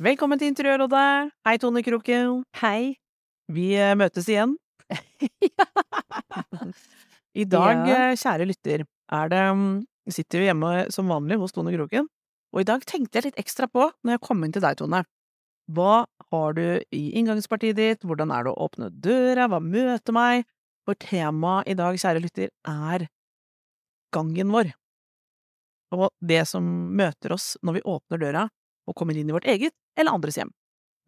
Velkommen til Interiørrådet. Hei, Tone Kroken. Hei. Vi eh, møtes igjen. I dag, Ja. eh, kjære lytter, er det mm, sitter vi hjemme som vanlig hos Tone Kroken, og i dag tenkte jeg litt ekstra på når jeg kom inn til deg, Tone. Hva har du i inngangspartiet ditt, hvordan er det å åpne døra, hva møter meg? For temaet i dag, kjære lytter, er gangen vår. Og det som møter oss når vi åpner døra og kommer inn i vårt eget eller andres hjem.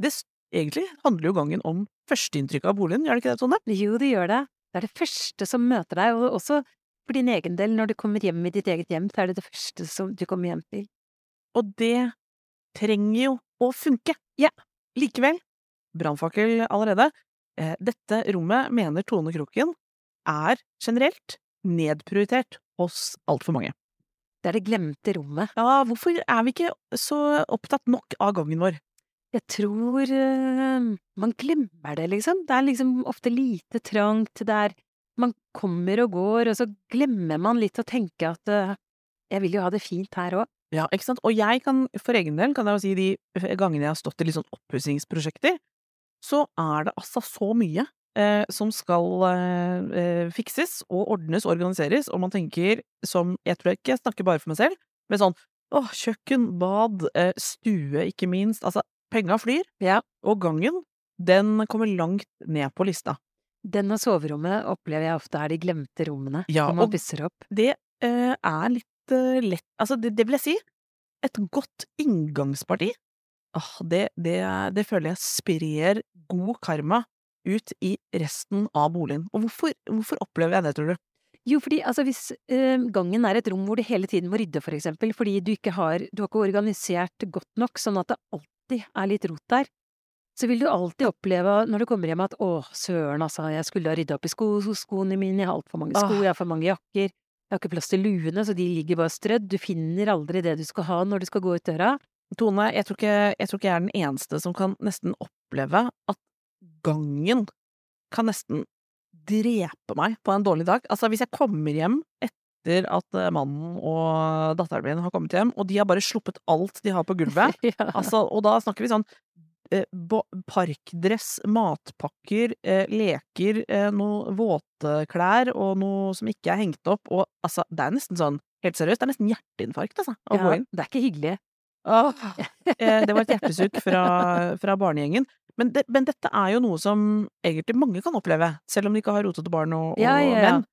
Det egentlig handler jo gangen om førsteinntrykket av boligen, gjør det ikke det, Tone? Jo, det gjør det. Det er det første som møter deg, og også for din egen del, når du kommer hjem i ditt eget hjem, så er det det første som du kommer hjem til. Og det trenger jo å funke. Ja. Likevel, brannfakkel allerede, eh, dette rommet mener Tone Kroken er generelt nedprioritert hos altfor mange. Det er det glemte rommet. Ja, hvorfor er vi ikke så opptatt nok av gangen vår? Jeg tror uh, man glemmer det, liksom. Det er liksom ofte lite trangt, det er Man kommer og går, og så glemmer man litt å tenke at uh, jeg vil jo ha det fint her òg. Ja, ikke sant? Og jeg kan, for egen del, kan jeg jo si de gangene jeg har stått i litt sånn oppussingsprosjekter, så er det altså så mye eh, som skal eh, fikses og ordnes og organiseres, og man tenker som Jeg tror ikke jeg snakker bare for meg selv, men sånn åh, kjøkken, bad, eh, stue, ikke minst. Altså, penga flyr, Ja. og gangen, den kommer langt ned på lista. Den og soverommet opplever jeg ofte er de glemte rommene Ja, når man pusser opp. Det eh, er litt eh, lett Altså, det, det vil jeg si, et godt inngangsparti. Ah, det, det, det føler jeg sprer god karma ut i resten av boligen. Og hvorfor, hvorfor opplever jeg det, tror du? Jo, fordi altså hvis eh, gangen er et rom hvor du hele tiden må rydde, for eksempel, fordi du ikke har, du har ikke organisert godt nok, sånn at det alltid er litt rot der, så vil du alltid oppleve når du kommer hjem at å, søren altså, jeg skulle ha rydda opp i sko, skoene mine, jeg har altfor mange sko, jeg har for mange jakker, jeg har ikke plass til luene, så de ligger bare strødd, du finner aldri det du skal ha når du skal gå ut døra. Tone, jeg tror, ikke, jeg tror ikke jeg er den eneste som kan nesten oppleve at gangen kan nesten drepe meg på en dårlig dag. Altså, hvis jeg kommer hjem etter at eh, mannen og datteren min har kommet hjem, og de har bare sluppet alt de har på gulvet, Ja. Altså, og da snakker vi sånn eh, parkdress, matpakker, eh, leker, eh, noe våte klær og noe som ikke er hengt opp, og altså, det er nesten sånn, helt seriøst, det er nesten hjerteinfarkt, altså, å gå inn. det er ikke hyggelig. Åh, det var et hjertesukk fra, fra barnegjengen. Men, det, men dette er jo noe som egentlig mange kan oppleve, selv om de ikke har rotete barn og, og Ja, ja, ja. menn.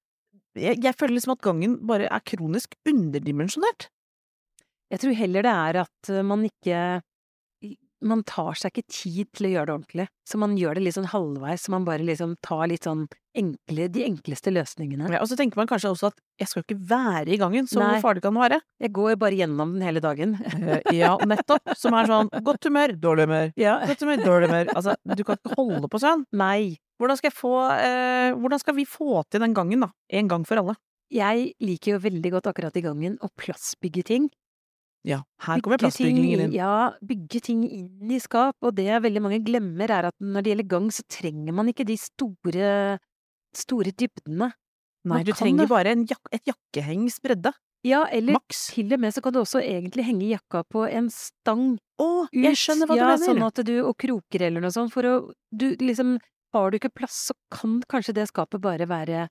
Jeg, jeg føler liksom at gangen bare er kronisk underdimensjonert. Jeg tror heller det er at eh, man ikke Man tar seg ikke tid til å gjøre det ordentlig, så man gjør det litt sånn halvveis, så man bare liksom tar litt sånn enkle, de enkleste løsningene. Ja, og så tenker man kanskje også at jeg skal jo ikke være i gangen, så hvor farlig kan det være? Jeg går bare gjennom den hele dagen. Eh, ja, nettopp. Som er sånn godt humør, dårlig humør. Ja. Godt humør, dårlig humør. Altså, du kan ikke holde på sånn. Nei. Hvordan skal, jeg få, eh, hvordan skal vi få til den gangen, da? En gang for alle. Jeg liker jo veldig godt akkurat i gangen å plassbygge ting. Ja, her kommer Bygge plassbyggingen inn. Ja, bygge ting inn i skap, og det veldig mange glemmer er at når det gjelder gang, så trenger man ikke de store, store dybdene. Nei, du trenger det. bare en jak et jakkeheng spredda. Ja, eller Max. til og med så kan du også egentlig henge jakka på en stang Å, ut. jeg skjønner hva ja, du sånn at du, og kroker eller noe sånt, for å, du liksom, har du ikke plass, så kan kanskje det skapet bare være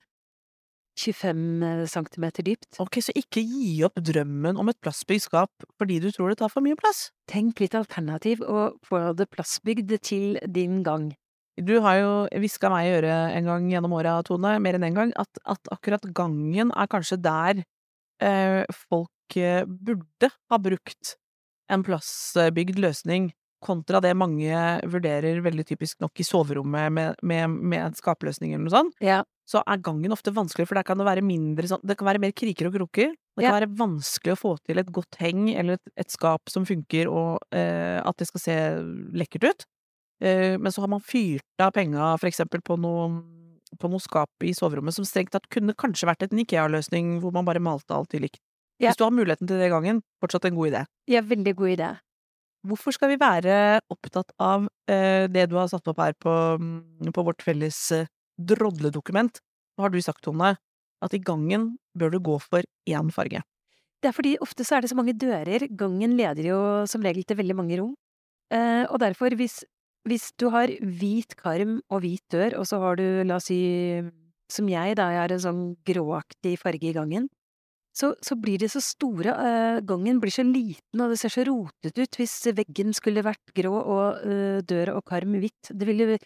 25 centimeter dypt. Ok, så ikke gi opp drømmen om et plastbygd skap fordi du tror det tar for mye plass. Tenk litt alternativ, og få det plassbygd til din gang. Du har jo hviska meg i øret en gang gjennom åra, Tone, mer enn én en gang, at, at akkurat gangen er kanskje der eh, folk eh, burde ha brukt en plassbygd løsning kontra det mange vurderer veldig typisk nok i soverommet med, med, med skapløsninger eller noe sånt, Ja. så er gangen ofte vanskeligere, for der kan det være mindre sånn Det kan være mer kriker og kroker. Det kan Ja. være vanskelig å få til et godt heng eller et, et skap som funker, og eh, at det skal se lekkert ut. Eh, men så har man fyrt av penga for eksempel på noe, på noe skap i soverommet som strengt tatt kunne kanskje vært en IKEA-løsning hvor man bare malte alt i likt. Ja. Hvis du har muligheten til det i gangen, fortsatt en god idé. Ja, veldig god idé. Hvorfor skal vi være opptatt av eh, det du har satt opp her på, mm, på vårt felles eh, drodledokument? Hva har du sagt, Tone? At i gangen bør du gå for én farge. Det er fordi ofte så er det så mange dører. Gangen leder jo som regel til veldig mange rom. Eh, og derfor, hvis, hvis du har hvit karm og hvit dør, og så har du, la oss si, som jeg, da, jeg har en sånn gråaktig farge i gangen, så, så blir det så store uh, Gangen blir så liten, og det ser så rotete ut hvis veggen skulle vært grå og uh, døra og karm hvitt. Det vil jo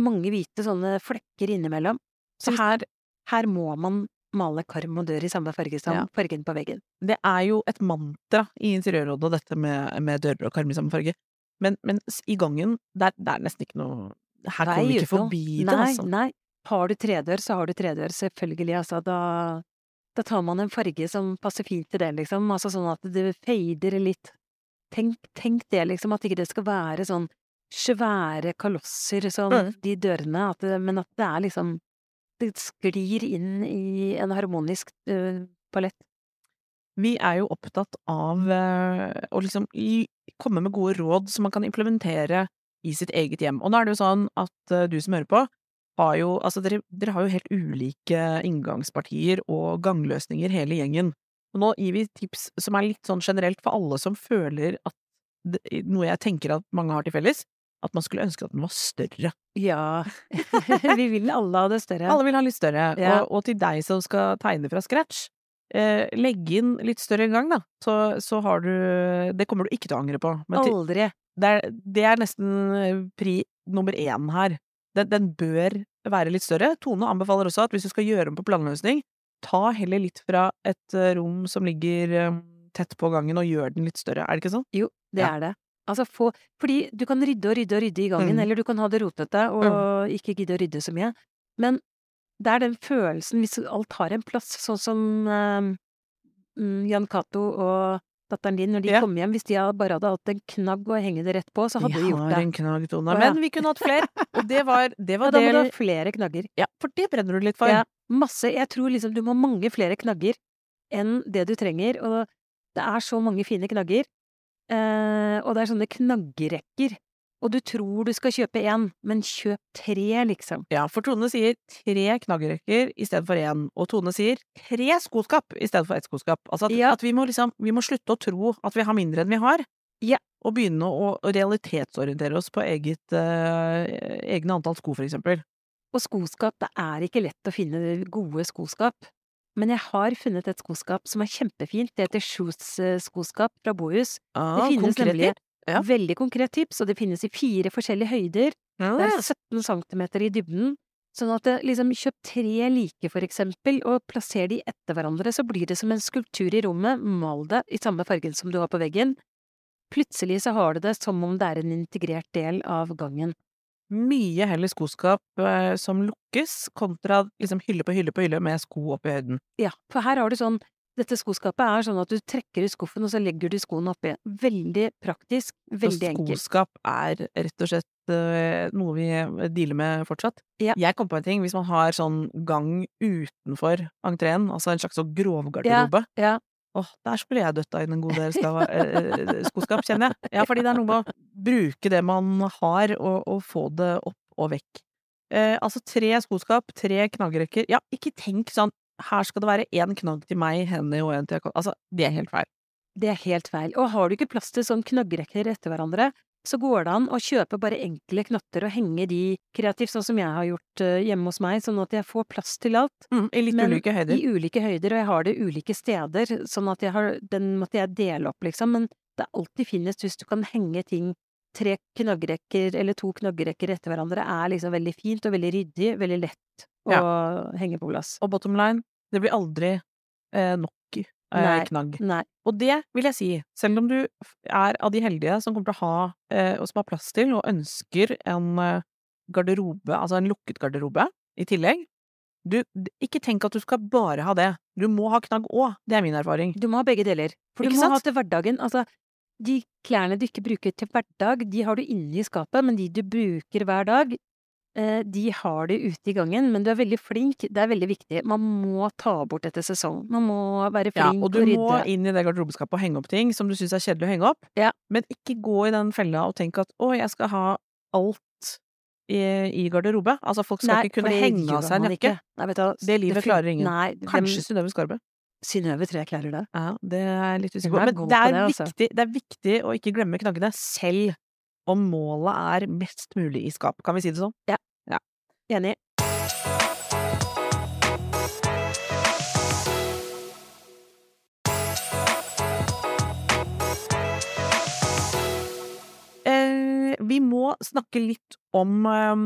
mange hvite sånne flekker innimellom. Så her, her må man male karm og dør i samme farge som Ja. fargen på veggen. Det er jo et mantra i Interiørrådet, dette med, med dører og karm i samme farge. Men, men i gangen, det er, nesten ikke noe Her kommer vi ikke forbi det, nei, altså. Nei, har du tredør, så har du tredør, selvfølgelig, altså, da, da tar man en farge som passer fint til det, liksom, altså sånn at det fader litt. Tenk, tenk det, liksom, at ikke det skal være sånn svære kalosser som Mm. de dørene, at det, men at det er liksom Det sklir inn i en harmonisk uh, palett. Vi er jo opptatt av uh, å liksom komme med gode råd som man kan implementere i sitt eget hjem. Og nå er det jo sånn at uh, du som hører på, har jo Altså, dere, dere har jo helt ulike inngangspartier og gangløsninger, hele gjengen. Og nå gir vi tips som er litt sånn generelt for alle som føler at det, Noe jeg tenker at mange har til felles, at man skulle ønske at den var større. Ja, vi vil alle ha det større. Alle vil ha litt større. Ja. Og, og til deg som skal tegne fra scratch, eh, legg inn litt større en gang, da. Så, så har du Det kommer du ikke til å angre på. Men til, Aldri. det, er, det er nesten pri nummer én her. Den, den bør være litt større. Tone anbefaler også at hvis du skal gjøre om på planløsning, ta heller litt fra et eh, rom som ligger eh, tett på gangen, og gjør den litt større. Er det ikke sånn? Jo, det Ja. er det. Altså få Fordi du kan rydde og rydde og rydde i gangen, Mm. eller du kan ha det rotete og ikke gidde å rydde så mye. Men det er den følelsen, hvis alt har en plass, sånn som eh, mm, Jan Cato og datteren din, når de Ja. kom hjem, hvis de bare hadde hatt en knagg å henge det rett på, så hadde de de gjort har en knagg, Tone. Men vi kunne hatt flere. Og det var det, Ja, da må du ha flere knagger. Ja, for det brenner du litt for. Ja, masse. Jeg tror liksom du må ha mange flere knagger enn det du trenger, og det er så mange fine knagger. Eh, og det er sånne knaggerekker. Og du tror du skal kjøpe én, men kjøp tre, liksom. Ja, for Tone sier tre knaggrekker i stedet for én, og Tone sier tre skoskap i stedet for ett skoskap. Altså at, Ja. at vi må liksom, vi må slutte å tro at vi har mindre enn vi har. Ja. Og begynne å, realitetsorientere oss på eget, uh, egne antall sko, for eksempel. Og skoskap, det er ikke lett å finne gode skoskap. Men jeg har funnet et skoskap som er kjempefint. Det heter Shoes eh, skoskap fra Bohus. Ah, Det finnes konkreter. nemlig. Ja. veldig konkret tips, og det finnes i fire forskjellige høyder. Ja, Det er 17 centimeter i dybden. Sånn at det, liksom, kjøp tre like, for eksempel, og plasser de etter hverandre, så blir det som en skulptur i rommet. Mal det i samme fargen som du har på veggen. Plutselig så har du det som om det er en integrert del av gangen. Mye heller skoskap eh, som lukkes, kontra liksom hylle på hylle på hylle med sko opp i høyden. Ja, for her har du sånn Dette skoskapet er sånn at du trekker ut skuffen, og så legger du skoene oppi. Veldig praktisk, veldig Så enkelt. skoskap er rett og slett uh, noe vi dealer med fortsatt. Ja. Jeg kom på en ting, hvis man har sånn gang utenfor entreen, altså en slags sånn grovgarderobe Ja, Åh, der skulle jeg døtta inn en god del skava, eh, skoskap, kjenner jeg. Ja, fordi det er noe med å bruke det man har, og, og få det opp og vekk. Eh, altså tre skoskap, tre knaggrekker. Ja, ikke tenk sånn her skal det være én knagg til meg, henne og en til henne. Altså, det er helt feil. det er helt feil. Og har du ikke plass til sånn knaggrekker etter hverandre, så går det an å kjøpe bare enkle knotter og henge de kreativt, sånn som jeg har gjort eh, hjemme hos meg, sånn at jeg får plass til alt. Mm, I litt Men ulike høyder. I ulike høyder, og jeg har det ulike steder, sånn at jeg har Den måtte jeg dele opp, liksom, men det er alltid finest hvis du kan henge ting Tre knaggrekker eller to knaggrekker etter hverandre er liksom veldig fint og veldig ryddig, veldig lett å henge på plass. Og bottom line, det blir aldri eh, nok eh, knagg. Nei. Og det vil jeg si, selv om du er av de heldige som kommer til å ha, eh, og som har plass til, og ønsker en eh, garderobe, altså en lukket garderobe i tillegg, du, ikke tenk at du skal bare ha det. Du må ha knagg òg, det er min erfaring. Du må ha begge deler. For du må må ha til hverdagen. Altså, de klærne du ikke bruker til hverdag, de har du inne i skapet, men de du bruker hver dag, eh, de har det ute i gangen. Men du er veldig flink, det er veldig viktig. Man må ta bort etter sesong. Man må være Ja, flink og du og må inn i det garderobeskapet og henge opp ting som du syns er kjedelig å henge opp, Ja. men ikke gå i den fella og tenk at å, jeg skal ha alt i, i garderobe. Altså, folk skal Nei, ikke kunne henge av seg en jakke. du, Det livet det klarer ingen. Nei, Kanskje Synnøve Skarbe. Synnøve tror jeg klarer det. Ja, det er litt usikker er Men det er, det, altså. viktig, det er viktig å ikke glemme knaggene, selv om målet er mest mulig i skap. Kan vi si det sånn? Ja. Enig. Eh, vi må snakke litt om um,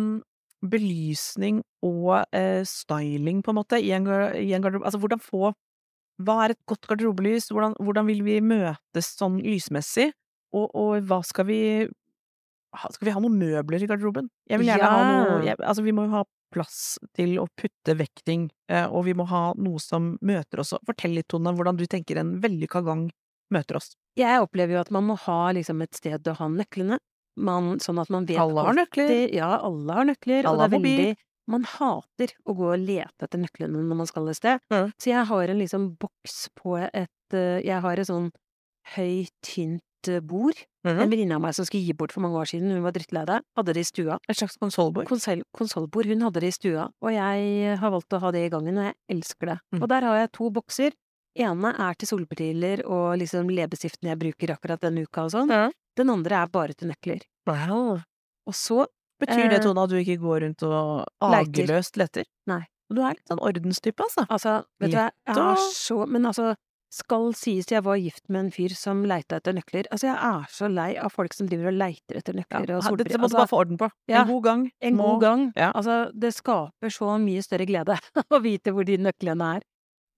belysning og uh, styling, på en måte, i en, i en garderobe. Altså, hvordan få Hva er et godt garderobelys? Hvordan, hvordan vil vi møtes sånn lysmessig? Og, og hva skal vi Skal vi ha noen møbler i garderoben? Jeg vil gjerne ha noe jeg, Altså, vi må jo ha plass til å putte vekk ting, eh, og vi må ha noe som møter oss. Fortell litt, Tone, hvordan du tenker en vellykka gang møter oss. Jeg opplever jo at man må ha liksom et sted å ha nøklene. Man, sånn at man vet Alle har nøkler. alltid- Ja, alle har nøkler, og det er mobil. veldig Man hater å gå og lete etter nøklene når man skal et sted. Mm. Så jeg har en liksom boks på et eh, Jeg har et sånn høyt, tynt eh, bord. -hmm. En venninne av meg som skulle gi bort for mange år siden, hun var drittlei det, hadde det i stua. Et slags konsollbord. Konsol, konsollbord, hun hadde det i stua, og jeg har valgt å ha det i gangen, og jeg elsker det. Mm. Og der har jeg to bokser. ene er til solpartiler og liksom leppestiftene jeg bruker akkurat denne uka og sånn. Ja. Den andre er bare til nøkler. Wow. Og så Betyr det, Eh, Tone, at du ikke går rundt og ageløst leter? Nei. Du er litt sånn ordenstype, altså. Altså, vet du, hva, jeg er så Men altså, skal sies jeg var gift med en fyr som leita etter nøkler. Altså, jeg er så lei av folk som driver og leiter etter Ja, nøkler og ha- solbriller. dette må du Altså, bare få orden på. ja, en god gang. en må- god gang. Ja. Altså, det skaper så mye større glede å vite hvor de nøklene er.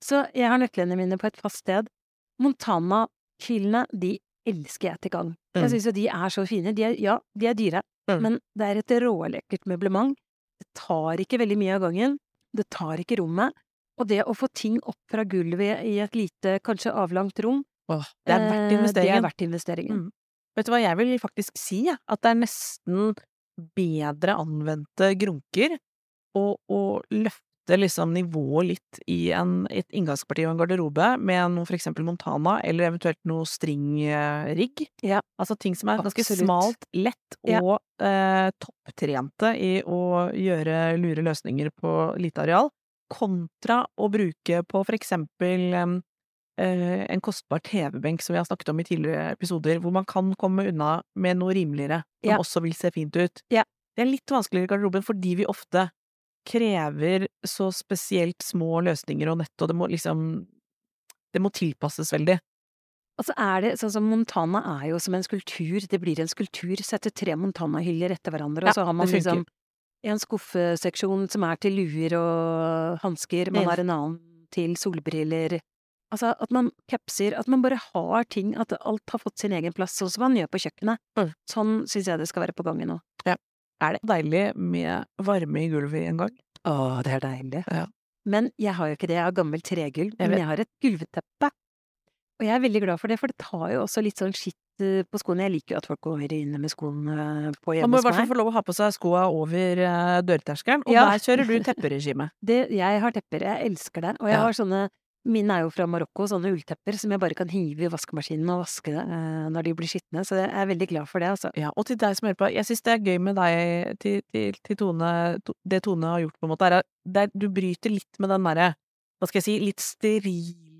Så jeg har nøklene mine på et fast sted. Montana-hyllene, de elsker jeg til gang. Jeg Mm. syns jo de er så fine. De er, ja, de er dyre, Mm. men det er et rålekkert møblement. Det tar ikke veldig mye av gangen. Det tar ikke rommet. Og det å få ting opp fra gulvet i et lite, kanskje avlangt rom, Åh, det er verdt investeringen. Det investeringen. er verdt investeringen. Mm. Vet du hva, jeg vil faktisk si, at det er nesten bedre anvendte grunker å, å løfte liksom nivået litt i en, et inngangsparti og en garderobe med noe for eksempel Montana, eller eventuelt noe stringrigg. Ja. Altså ting som er ganske Absolutt. smalt, lett Ja. og eh, topptrente i å gjøre lure løsninger på lite areal, kontra å bruke på for eksempel eh, en kostbar TV-benk som vi har snakket om i tidligere episoder, hvor man kan komme unna med noe rimeligere, som Ja. også vil se fint ut. Ja. Det er litt vanskeligere i garderoben fordi vi ofte krever så spesielt små løsninger og nett, og det må liksom Det må tilpasses veldig. Og så er det sånn som Montana er jo som en skulptur. Det blir en skulptur. Sette tre Montana-hyller etter hverandre, Ja, og så har man liksom en skuffeseksjon som er til luer og hansker, man har en annen til solbriller. Altså at man capser, at man bare har ting, at alt har fått sin egen plass, sånn som man gjør på kjøkkenet. Mm. Sånn syns jeg det skal være på gangen nå. Er det deilig med varme i gulvet en gang? Å, det er deilig. Ja. Men jeg har jo ikke det, jeg har gammelt tregulv, men jeg har et gulvteppe. Og jeg er veldig glad for det, for det tar jo også litt sånn skitt eh, på skoene. Jeg liker jo at folk går inne med skoene på Man må i hvert fall få lov å ha på seg skoa over eh, dørterskelen, og Ja. der kjører du tepperegime. Det, jeg har tepper, jeg elsker det. Og jeg Ja. har sånne Mine er jo fra Marokko, sånne ulltepper som jeg bare kan hive i vaskemaskinen og vaske det eh, når de blir skitne, så jeg er veldig glad for det, altså. Ja, og til deg som hører på, jeg syns det er gøy med deg, til, til, til Tone, to- det Tone har gjort, på en måte, er at du bryter litt med den derre, hva skal jeg si, litt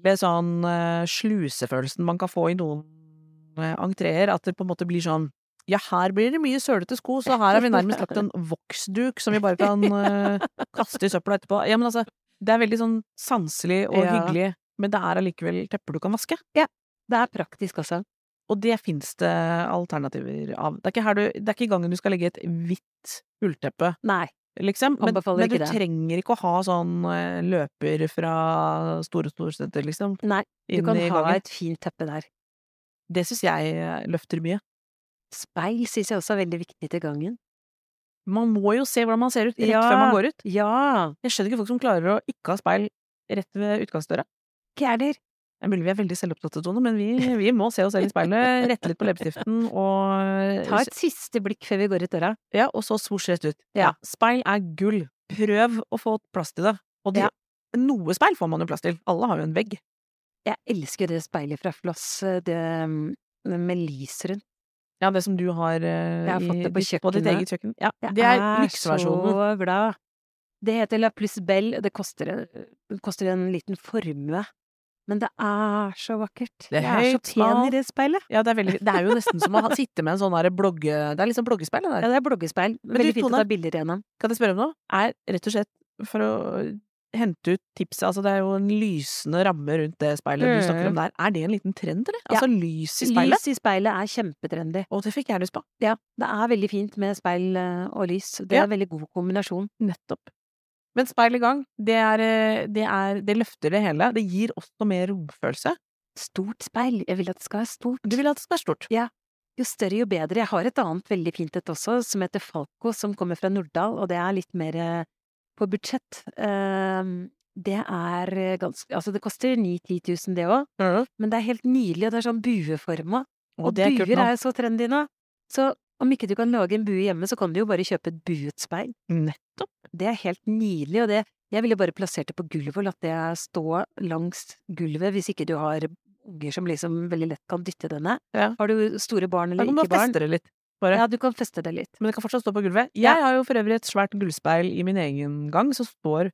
sterile sånn eh, slusefølelsen man kan få i noen eh, entreer, at det på en måte blir sånn ja, her blir det mye sølete sko, så her har vi nærmest lagt en voksduk som vi bare kan uh, kaste i søpla etterpå. Ja, men altså, det er veldig sånn sanselig og Ja. hyggelig, men det er allikevel tepper du kan vaske. Ja. Det er praktisk også. Og det fins det alternativer av. Det er ikke, her du, det er ikke gangen du skal legge et hvitt ullteppe Nei. Liksom. Men, men du det. trenger ikke å ha sånn eh, løper fra Store Storsenter, liksom, Nei, du kan ha gangen. et fint teppe der. Det syns jeg eh, løfter mye. Speil syns jeg også er veldig viktig til gangen. Man må jo se hvordan man ser ut rett Ja. før man går ut. Ja, Jeg skjønner ikke folk som klarer å ikke ha speil rett ved utgangsdøra. ikke jeg heller. Det er mulig vi er veldig selvopptatte, Tone, men vi, vi må se oss selv i speilet, rette litt på leppestiften og Ta et siste blikk før vi går ut døra. Ja, og så svosj rett ut. Ja. Speil er gull. Prøv å få plass til det. Og det, Ja. noe speil får man jo plass til. Alle har jo en vegg. Jeg elsker det speilet fra Floss, det det med lys rundt. Ja, det som du har, eh, Jeg har fått det på ditt- på ditt eget kjøkken. Ja, det er lykseversjonen. så glad. Det heter La Plus Belle, det koster, en- det koster en liten formue. Men det er så vakkert. Det er jeg er så pen i det speilet. Ja, det er, veldig, det er jo nesten som å sitte med en sånn der blogge... Det er liksom bloggespeil, det Ja, det er bloggespeil. Veldig du, fint å ta bilder igjennom. Kan jeg spørre om noe? Er rett og slett for å hente ut tipset Altså, det er jo en lysende ramme rundt det speilet du snakker om der. Er det en liten trend, eller? Mm. Ja. Altså lys i speilet? Lys i speilet er kjempetrendy. Og det fikk jeg lyst på. Ja, det er veldig fint med speil eh, og lys. Det Ja. er en veldig god kombinasjon. Nettopp. Men speil i gang, det er, eh, det er Det løfter det hele. Det gir også mer romfølelse. Stort speil. Jeg vil at det skal være stort. Du vil at det skal være stort. Ja. Jo større, jo bedre. Jeg har et annet veldig fint et også, som heter Falco, som kommer fra Norddal, og det er litt mer eh, på budsjett. Ehm, Det er eh, ganske Altså, det koster 9000-10 000 det òg, men det er helt nydelig, og det er sånn bueforma. Og Og det er jo buer er så trendy nå. Så om ikke du kan lage en bue hjemme, så kan du jo bare kjøpe et buet speil. Nettopp. Det er helt nydelig, og det Jeg ville bare plassert det på gulvet og latt det stå langs gulvet, hvis ikke du har unger som liksom veldig lett kan dytte denne. Ja. Har du store barn Da eller kan ikke barn? feste det litt, bare. Ja, du kan feste det litt. Men det kan fortsatt stå på gulvet. Jeg Ja. har jo for øvrig et svært gullspeil i min egen gang, som står,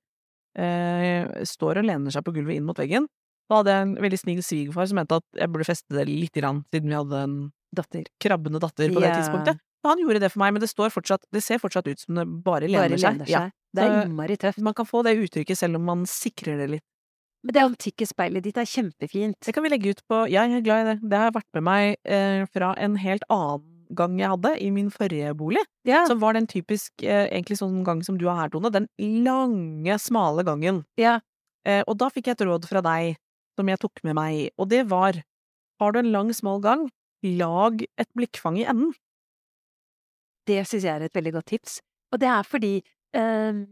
eh, står og lener seg på gulvet inn mot veggen. Da hadde jeg en veldig snill svigerfar som mente at jeg burde feste det lite grann, siden vi hadde en Datter. krabbende datter på det tidspunktet. Han gjorde det for meg, men det står fortsatt, det ser fortsatt ut som det bare lener Bare seg. lener Ja. seg. Det er innmari tøft. Man kan få det uttrykket selv om man sikrer det litt. Men det antikke speilet ditt er kjempefint. Det kan vi legge ut på Ja, jeg er glad i det. Det har vært med meg eh, fra en helt annen gang jeg hadde i min forrige bolig. Ja, Som var den typisk eh, egentlig sånn gang som du har her, Tone. Den lange, smale gangen. ja. Eh, og da fikk jeg et råd fra deg som jeg tok med meg, og det var har du en lang, smal gang, lag et blikkfang i enden. Det syns jeg er et veldig godt tips. Og det er fordi eh,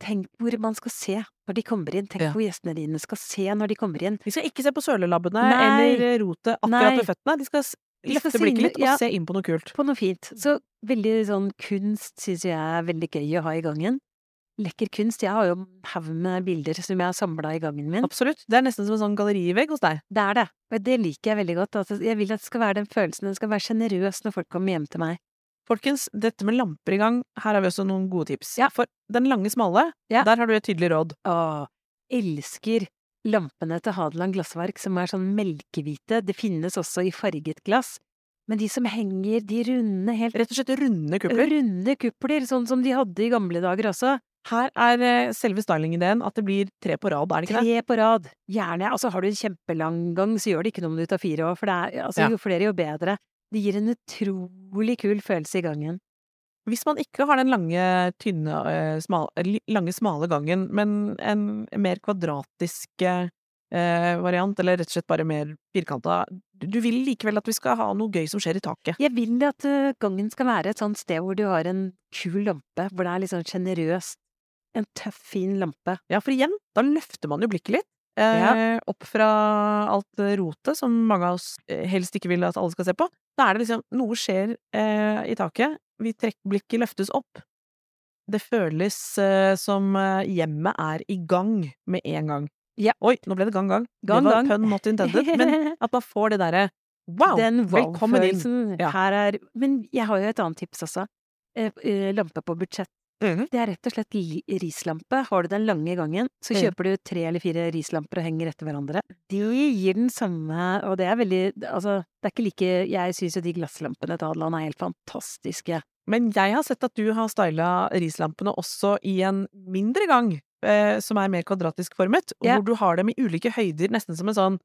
Tenk hvor man skal se når de kommer inn. Tenk Ja. hvor gjestene dine skal se når de kommer inn. De skal ikke se på sølelabbene eller rotet akkurat ved føttene. De skal s- De skal løfte blikket litt og ja. se inn på noe kult. På noe fint. Så veldig sånn kunst syns jeg er veldig gøy å ha i gangen. Lekker kunst. Jeg har jo en haug med bilder som jeg har samla i gangen min. Absolutt. Det er nesten som en sånn gallerivegg hos deg. Det er det. Og det liker jeg veldig godt. Altså, jeg vil at det skal være den følelsen. Den skal være sjenerøs når folk kommer hjem til meg. Folkens, dette med lamper i gang, her har vi også noen gode tips. Ja. For den lange, smale, Ja. der har du et tydelig råd. Åh, elsker lampene til Hadeland Glassverk som er sånn melkehvite. Det finnes også i farget glass. Men de som henger, de runde, helt Rett og slett runde kupler. runde kupler, sånn som de hadde i gamle dager også. Her er eh, selve stylingideen at det blir tre på rad, er det ikke det? Tre på rad. Gjerne. Altså, har du en kjempelang gang, så gjør det ikke noe om du tar fire år, for det er, altså, Ja. jo flere, jo bedre. Det gir en utrolig kul følelse i gangen. Hvis man ikke har den lange, tynne, eh, smal, lange, smale gangen, men en mer kvadratisk eh, variant, eller rett og slett bare mer firkanta, du, vil likevel at vi skal ha noe gøy som skjer i taket. Jeg vil at gangen skal være et sånt sted hvor du har en kul lampe, hvor det er litt sånn sjenerøst. En tøff, fin lampe. Ja, for igjen, da løfter man jo blikket litt. Eh, Opp fra alt rotet som mange av oss eh, helst ikke vil at alle skal se på. Da er det liksom Noe skjer eh, i taket. Vi trekker blikket løftes opp. Det føles eh, som eh, hjemmet er i gang med en gang. Ja. Oi, nå ble det gang, gang. Gang, det var pun not intended. Men at man får det derre wow, Den wow-følelsen. Ja. Her er Men jeg har jo et annet tips også. Eh, lampe på budsjett. Mhm. Det er rett og slett rislampe. Har du den lange gangen, så Mhm. kjøper du tre eller fire rislamper og henger etter hverandre. De gir den samme Og det er veldig Altså, det er ikke like Jeg syns jo de glasslampene til Adeland er helt fantastiske. Men jeg har sett at du har styla rislampene også i en mindre gang, eh, som er mer kvadratisk formet, yeah. Hvor du har dem i ulike høyder, nesten som en sånn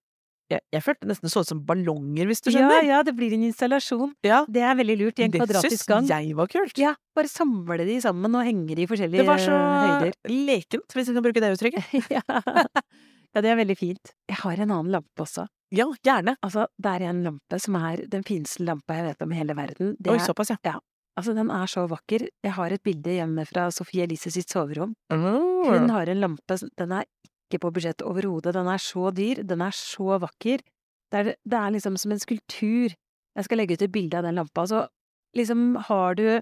jeg, jeg følte nesten så ut som ballonger, hvis du skjønner. ja, det blir en installasjon. Ja, Det er veldig lurt, i en det kvadratisk gang. Det syns jeg var kult. Ja, bare samle de sammen og henge de i forskjellige høyder. Det var så høyder. lekent, hvis vi kan bruke det uttrykket. ja. ja, det er veldig fint. Jeg har en annen lampe også. Ja, gjerne. Altså, det er en lampe som er den fineste lampa jeg vet om i hele verden. Det Oi, såpass, ja. altså, den er så vakker. Jeg har et bilde hjemme fra Sofie Elise sitt soverom. Hun Mm. har en lampe, den er ikke på budsjett overhodet, den er så dyr, den er så vakker. Det er, det er liksom som en skulptur. Jeg skal legge ut et bilde av den lampa, så liksom har du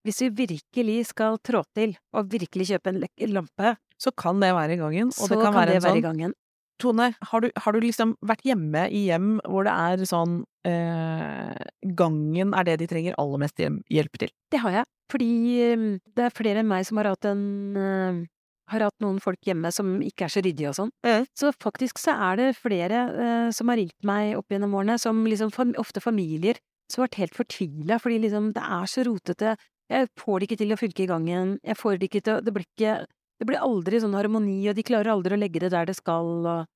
Hvis du virkelig skal trå til og virkelig kjøpe en lampe, Så kan det være i gangen, og så det kan, kan, være det en være i sånn gangen. Tone, har du, har du liksom vært hjemme i hjem hvor det er sånn eh, Gangen er det de trenger aller mest hjelp til? Det har jeg, fordi eh, det er flere enn meg som har hatt en eh, har hatt noen folk hjemme som ikke er så ryddige og sånn. Mm. Så faktisk så er det flere eh, som har ringt meg opp gjennom årene, som liksom ofte familier, som har vært helt fortvila fordi liksom det er så rotete, jeg får det ikke til å funke i gangen, jeg får det ikke til å Det blir ikke Det blir aldri sånn harmoni, og de klarer aldri å legge det der det skal, og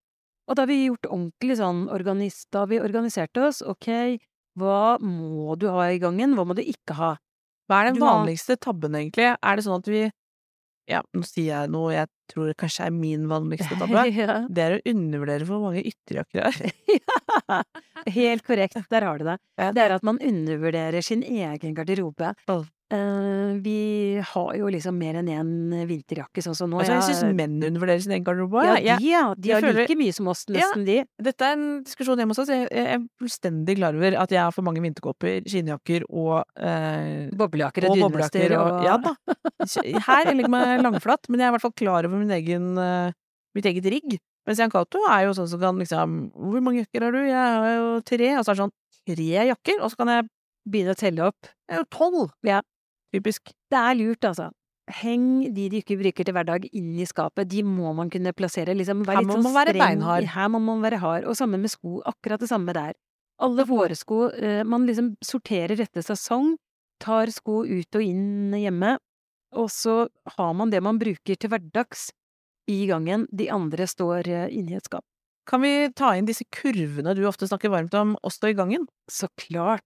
Og da har vi gjort ordentlig sånn organist, da har vi organisert oss, ok, hva må du ha i gangen, hva må du ikke ha? Hva er den vanligste tabben, egentlig? Er det sånn at vi Ja, nå sier jeg noe jeg tror det kanskje er min vanligste tabbe. ja. Det er å undervurdere hvor mange ytterjakker det er. ja, helt korrekt. Der har du det. Det er at man undervurderer sin egen garderobe. Mm. Eh, vi har jo liksom mer enn én vinterjakke, sånn som nå. Altså, jeg syns menn undervurderer sin egen garderobe. ja, de, ja, de jeg har føler- like mye som oss, nesten de. Dette er en diskusjon hjemme hos oss. Jeg, er fullstendig klar over at jeg har for mange vinterkåper, skinnjakker og eh, Boblejakker og, og dunvester og, og Ja da. Her jeg legger meg langflat, men jeg er i hvert fall klar over min egen, eh, mitt eget rigg. Mens Jan Cato er jo sånn som kan liksom Hvor mange jakker har du? Jeg har jo tre. Og så er det sånn tre jakker, og så kan jeg begynne å telle opp. Jeg er jo tolv! Ja. Typisk. Det er lurt, altså. Heng de du ikke bruker til hverdag inn i skapet, de må man kunne plassere. Liksom, Her må sånn man være beinhard. Her må man være hard. Og sammen med sko, akkurat det samme der. Alle våre sko, eh, man liksom sorterer etter sesong, tar sko ut og inn hjemme, og så har man det man bruker til hverdags i gangen, de andre står eh, inni et skap. Kan vi ta inn disse kurvene du ofte snakker varmt om, også i gangen? Så klart.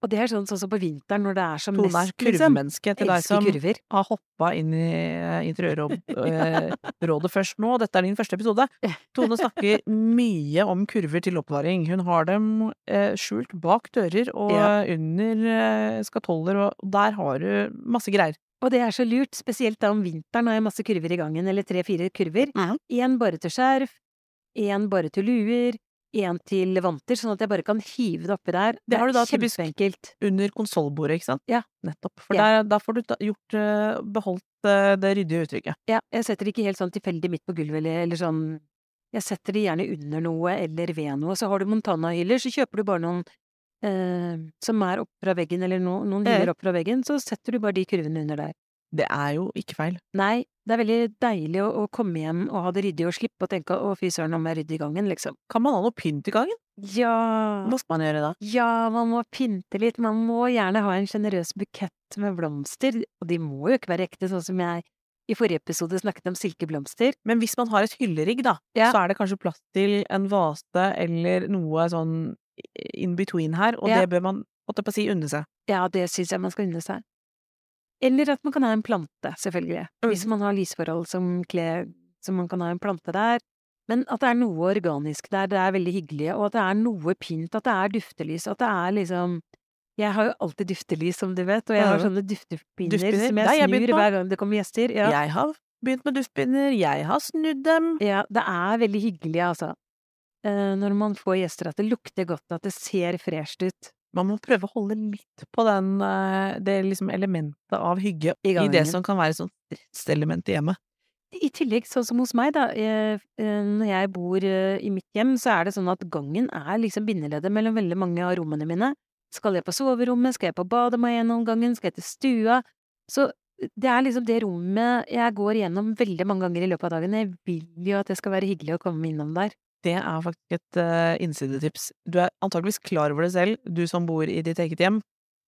Og det er sånn, sånn som på vinteren når det er som Tone mest, liksom. kurvmenneske til deg som kurver. har hoppa inn i eh, interiørrådet først nå. Dette er din første episode. Tone snakker mye om kurver til oppvaring. Hun har dem eh, skjult bak dører og under eh, skatoller, og der har du masse greier. Og det er så lurt, spesielt da om vinteren har jeg masse kurver i gangen, eller tre-fire kurver. Én bare til skjerf, én bare til luer, én til vanter, sånn at jeg bare kan hive det oppi der. Det har du da kjempeenkelt. Under konsollbordet, ikke sant? Ja. Nettopp. For Ja. der, da får du ta, gjort, eh, beholdt eh, det ryddige uttrykket. Ja, jeg setter det ikke helt sånn tilfeldig midt på gulvet, eller, sånn Jeg setter det gjerne under noe eller ved noe. Så har du Montana-hyller, så kjøper du bare noen eh, som er opp fra veggen, eller no, noen hyller opp fra veggen, så setter du bare de kurvene under der. Det er jo ikke feil. Nei, det er veldig deilig å, å komme hjem og ha det ryddig, og slippe å tenke 'å, fy søren, om jeg rydder i gangen', liksom. Kan man ha noe pynt i gangen? Ja, Hva skal man gjøre da? ja, man må pynte litt, man må gjerne ha en sjenerøs bukett med blomster, og de må jo ikke være ekte, sånn som jeg i forrige episode snakket om silkeblomster. Men hvis man har et hyllerigg, da, Ja. så er det kanskje plass til en vase eller noe sånn in between her, og Ja. det bør man, måtte på å si, unne seg. Ja, det syns jeg man skal unne seg. Eller at man kan ha en plante, selvfølgelig. Hvis man har lysforhold som kle, så man kan ha en plante der. Men at det er noe organisk der, det er veldig hyggelig, og at det er noe pynt, at det er duftelys, at det er liksom Jeg har jo alltid duftelys, som du vet, og jeg har sånne duftepinner Duftpinner? som jeg jeg snur jeg hver gang det kommer gjester. Ja. Jeg har begynt med duftpinner, jeg har snudd dem. ja, det er veldig hyggelig, altså. Eh, når man får gjester, at det lukter godt, at det ser fresht ut. Man må prøve å holde litt på den, eh, det liksom elementet av hygge I i det som kan være et sånt stresselement i hjemmet. I tillegg, sånn som hos meg, da, eh, eh, når jeg bor i mitt hjem, så er det sånn at gangen er liksom bindeleddet mellom veldig mange av rommene mine. Skal jeg på soverommet, skal jeg på badet meg gjennom gangen, skal jeg til stua? Så det er liksom det rommet jeg går gjennom veldig mange ganger i løpet av dagen. Jeg vil jo at det skal være hyggelig å komme innom der. Det er faktisk et uh, innsidetips. Du er antageligvis klar over det selv, du som bor i ditt eget hjem,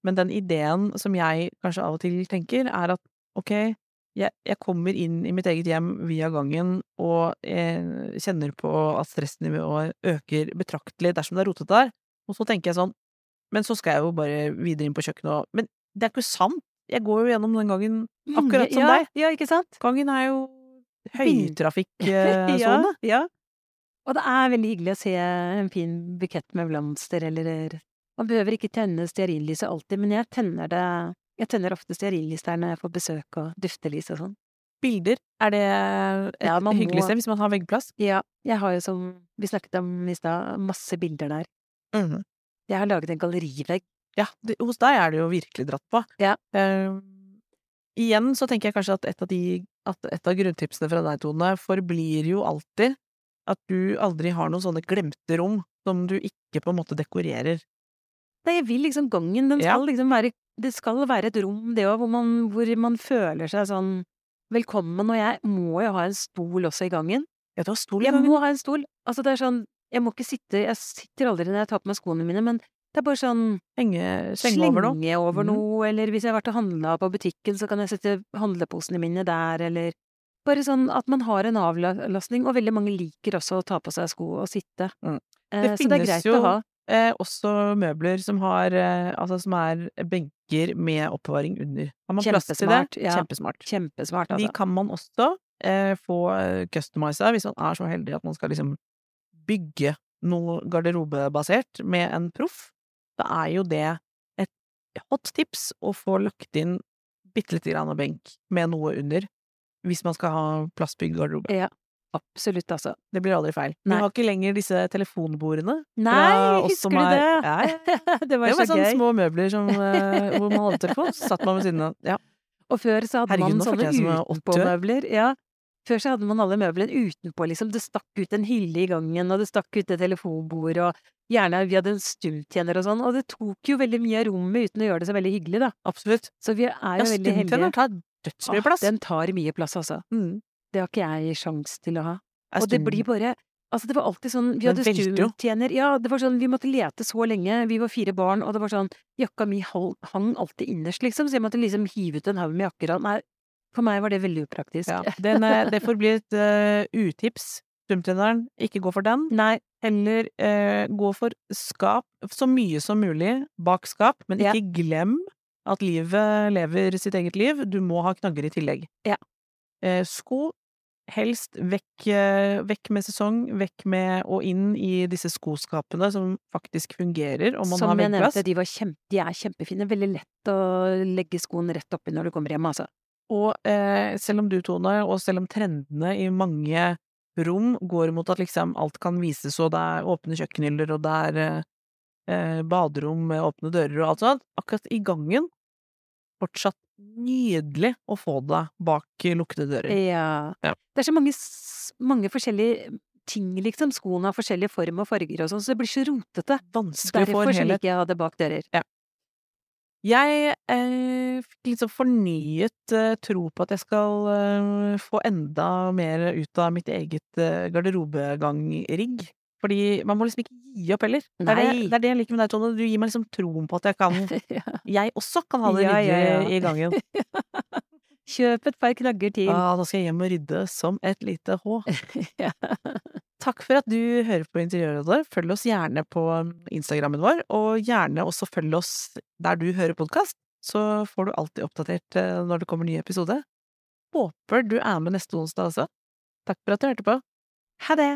men den ideen som jeg kanskje av og til tenker, er at ok, jeg, jeg kommer inn i mitt eget hjem via gangen og jeg kjenner på at stressnivået øker betraktelig dersom det er rotete der, og så tenker jeg sånn, men så skal jeg jo bare videre inn på kjøkkenet og Men det er ikke sant! Jeg går jo gjennom den gangen akkurat som ja, deg. Ja, ikke sant? Gangen er jo høytrafikksone. ja, ja. Og det er veldig hyggelig å se en fin bukett med blomster, eller Man behøver ikke tenne stearinlyset alltid, men jeg tenner det Jeg tenner ofte stearinlys der når jeg får besøk og duftelys og sånn. Bilder, er det et Ja, hyggelig sted hvis man har veggplass? Ja, jeg har jo som vi snakket om i stad, masse bilder der. Mhm. Jeg har laget en gallerivegg. Ja, det, hos deg er det jo virkelig dratt på. Ja. Uh, igjen så tenker jeg kanskje at et av de at et av grunntipsene fra deg, Tone, forblir jo alltid at du aldri har noen sånne glemte rom som du ikke på en måte dekorerer. Nei, jeg vil liksom gangen, den Ja. liksom være Det skal være et rom, det òg, hvor, man- hvor man føler seg sånn velkommen. Og jeg må jo ha en stol også i gangen. Ja, du har stol i Jeg må ha en stol. Altså, det er sånn Jeg må ikke sitte Jeg sitter aldri når jeg tar på meg skoene mine, men det er bare sånn Henge, slenge over noe. Slenge over noe mm. eller hvis jeg har vært og handla på butikken, så kan jeg sette handleposene mine der, eller Bare sånn at man har en avlastning, og veldig mange liker også å ta på seg sko og sitte. Mm. Eh, Det så det er greit jo å ha. Eh, også møbler som har eh, Altså som er benker med oppbevaring under. Har man plass til det? Ja. Kjempesmart. Kjempesmart, De altså. kan man også eh, få customiza hvis man er så heldig at man skal liksom bygge noe garderobebasert med en proff. Da er jo det et hot tips å få lagt inn bitte lite grann benk med noe under, hvis man skal ha plastbygd garderobe. Ja, absolutt, altså. Det blir aldri feil. Vi Nei. har ikke lenger disse telefonbordene. Nei, husker du er- det? Ja, ja. det var Det var så sånne gøy. små møbler som, eh, hvor man hadde telefon, så satt man ved siden av. Ja. Og før så hadde Herregud, man sånne utenpåmøbler. Ja. Før så hadde man alle møblene utenpå, liksom. Det stakk ut en hylle i gangen, og det stakk ut et telefonbord, og gjerne vi hadde en stumtjener og sånn. Og det tok jo veldig mye av rommet uten å gjøre det så veldig hyggelig, da. Absolutt. Så vi er Ja, jo veldig heldige. stumtenneren tar dødsmye plass. Den tar mye plass, altså. Mm. Det har ikke jeg sjans til å ha. Og det blir bare Altså, det var alltid sånn Vi hadde velter Ja, det var sånn Vi måtte lete så lenge. Vi var fire barn, og det var sånn Jakka mi hang alltid innerst, liksom, så jeg måtte liksom hive ut en haug med jakker. Nei, for meg var det veldig upraktisk. Ja, den, eh, det får bli et uh, utips. Stumtenneren, ikke gå for den. Nei, Heller uh, gå for skap så mye som mulig bak skap, men Ja. ikke glem at livet lever sitt eget liv. Du må ha knagger i tillegg. Ja. Eh, sko, helst vekk, eh, vekk med sesong, vekk med og inn i disse skoskapene som faktisk fungerer, om man som har jeg nevnte, de, var kjempe, de er kjempefine. Veldig lett å legge skoene rett oppi når du kommer hjem, altså. Og eh, selv om du, Tone, og selv om trendene i mange rom går mot at liksom alt kan vises, og det er åpne kjøkkenhyller, og det er eh, baderom med åpne dører og alt sånt, akkurat i gangen fortsatt nydelig å få det bak lukkede dører. Ja. Ja. Det er så mange, mange forskjellige ting, liksom. Skoene har forskjellig form og farger og sånn, så det blir så rotete. Vanskelig Derfor en liker jeg å ha det bak dører. Jeg eh, fikk liksom fornyet eh, tro på at jeg skal eh, få enda mer ut av mitt eget eh, garderobegangrigg. Fordi man må liksom ikke gi opp heller. Det er det, det er det jeg liker med deg, Tone. Du gir meg liksom troen på at jeg kan Ja. Jeg også kan ha det Ja, ryddig i gangen. Kjøp et par knagger til. Ah, nå skal jeg hjem og rydde som et lite H. Ja. Takk for at du hører på Interiørrådet. Følg oss gjerne på Instagrammen vår, og gjerne også følg oss der du hører podkast, så får du alltid oppdatert eh, når det kommer ny episode. Håper du er med neste onsdag også. Takk for at du hørte på. Ha det!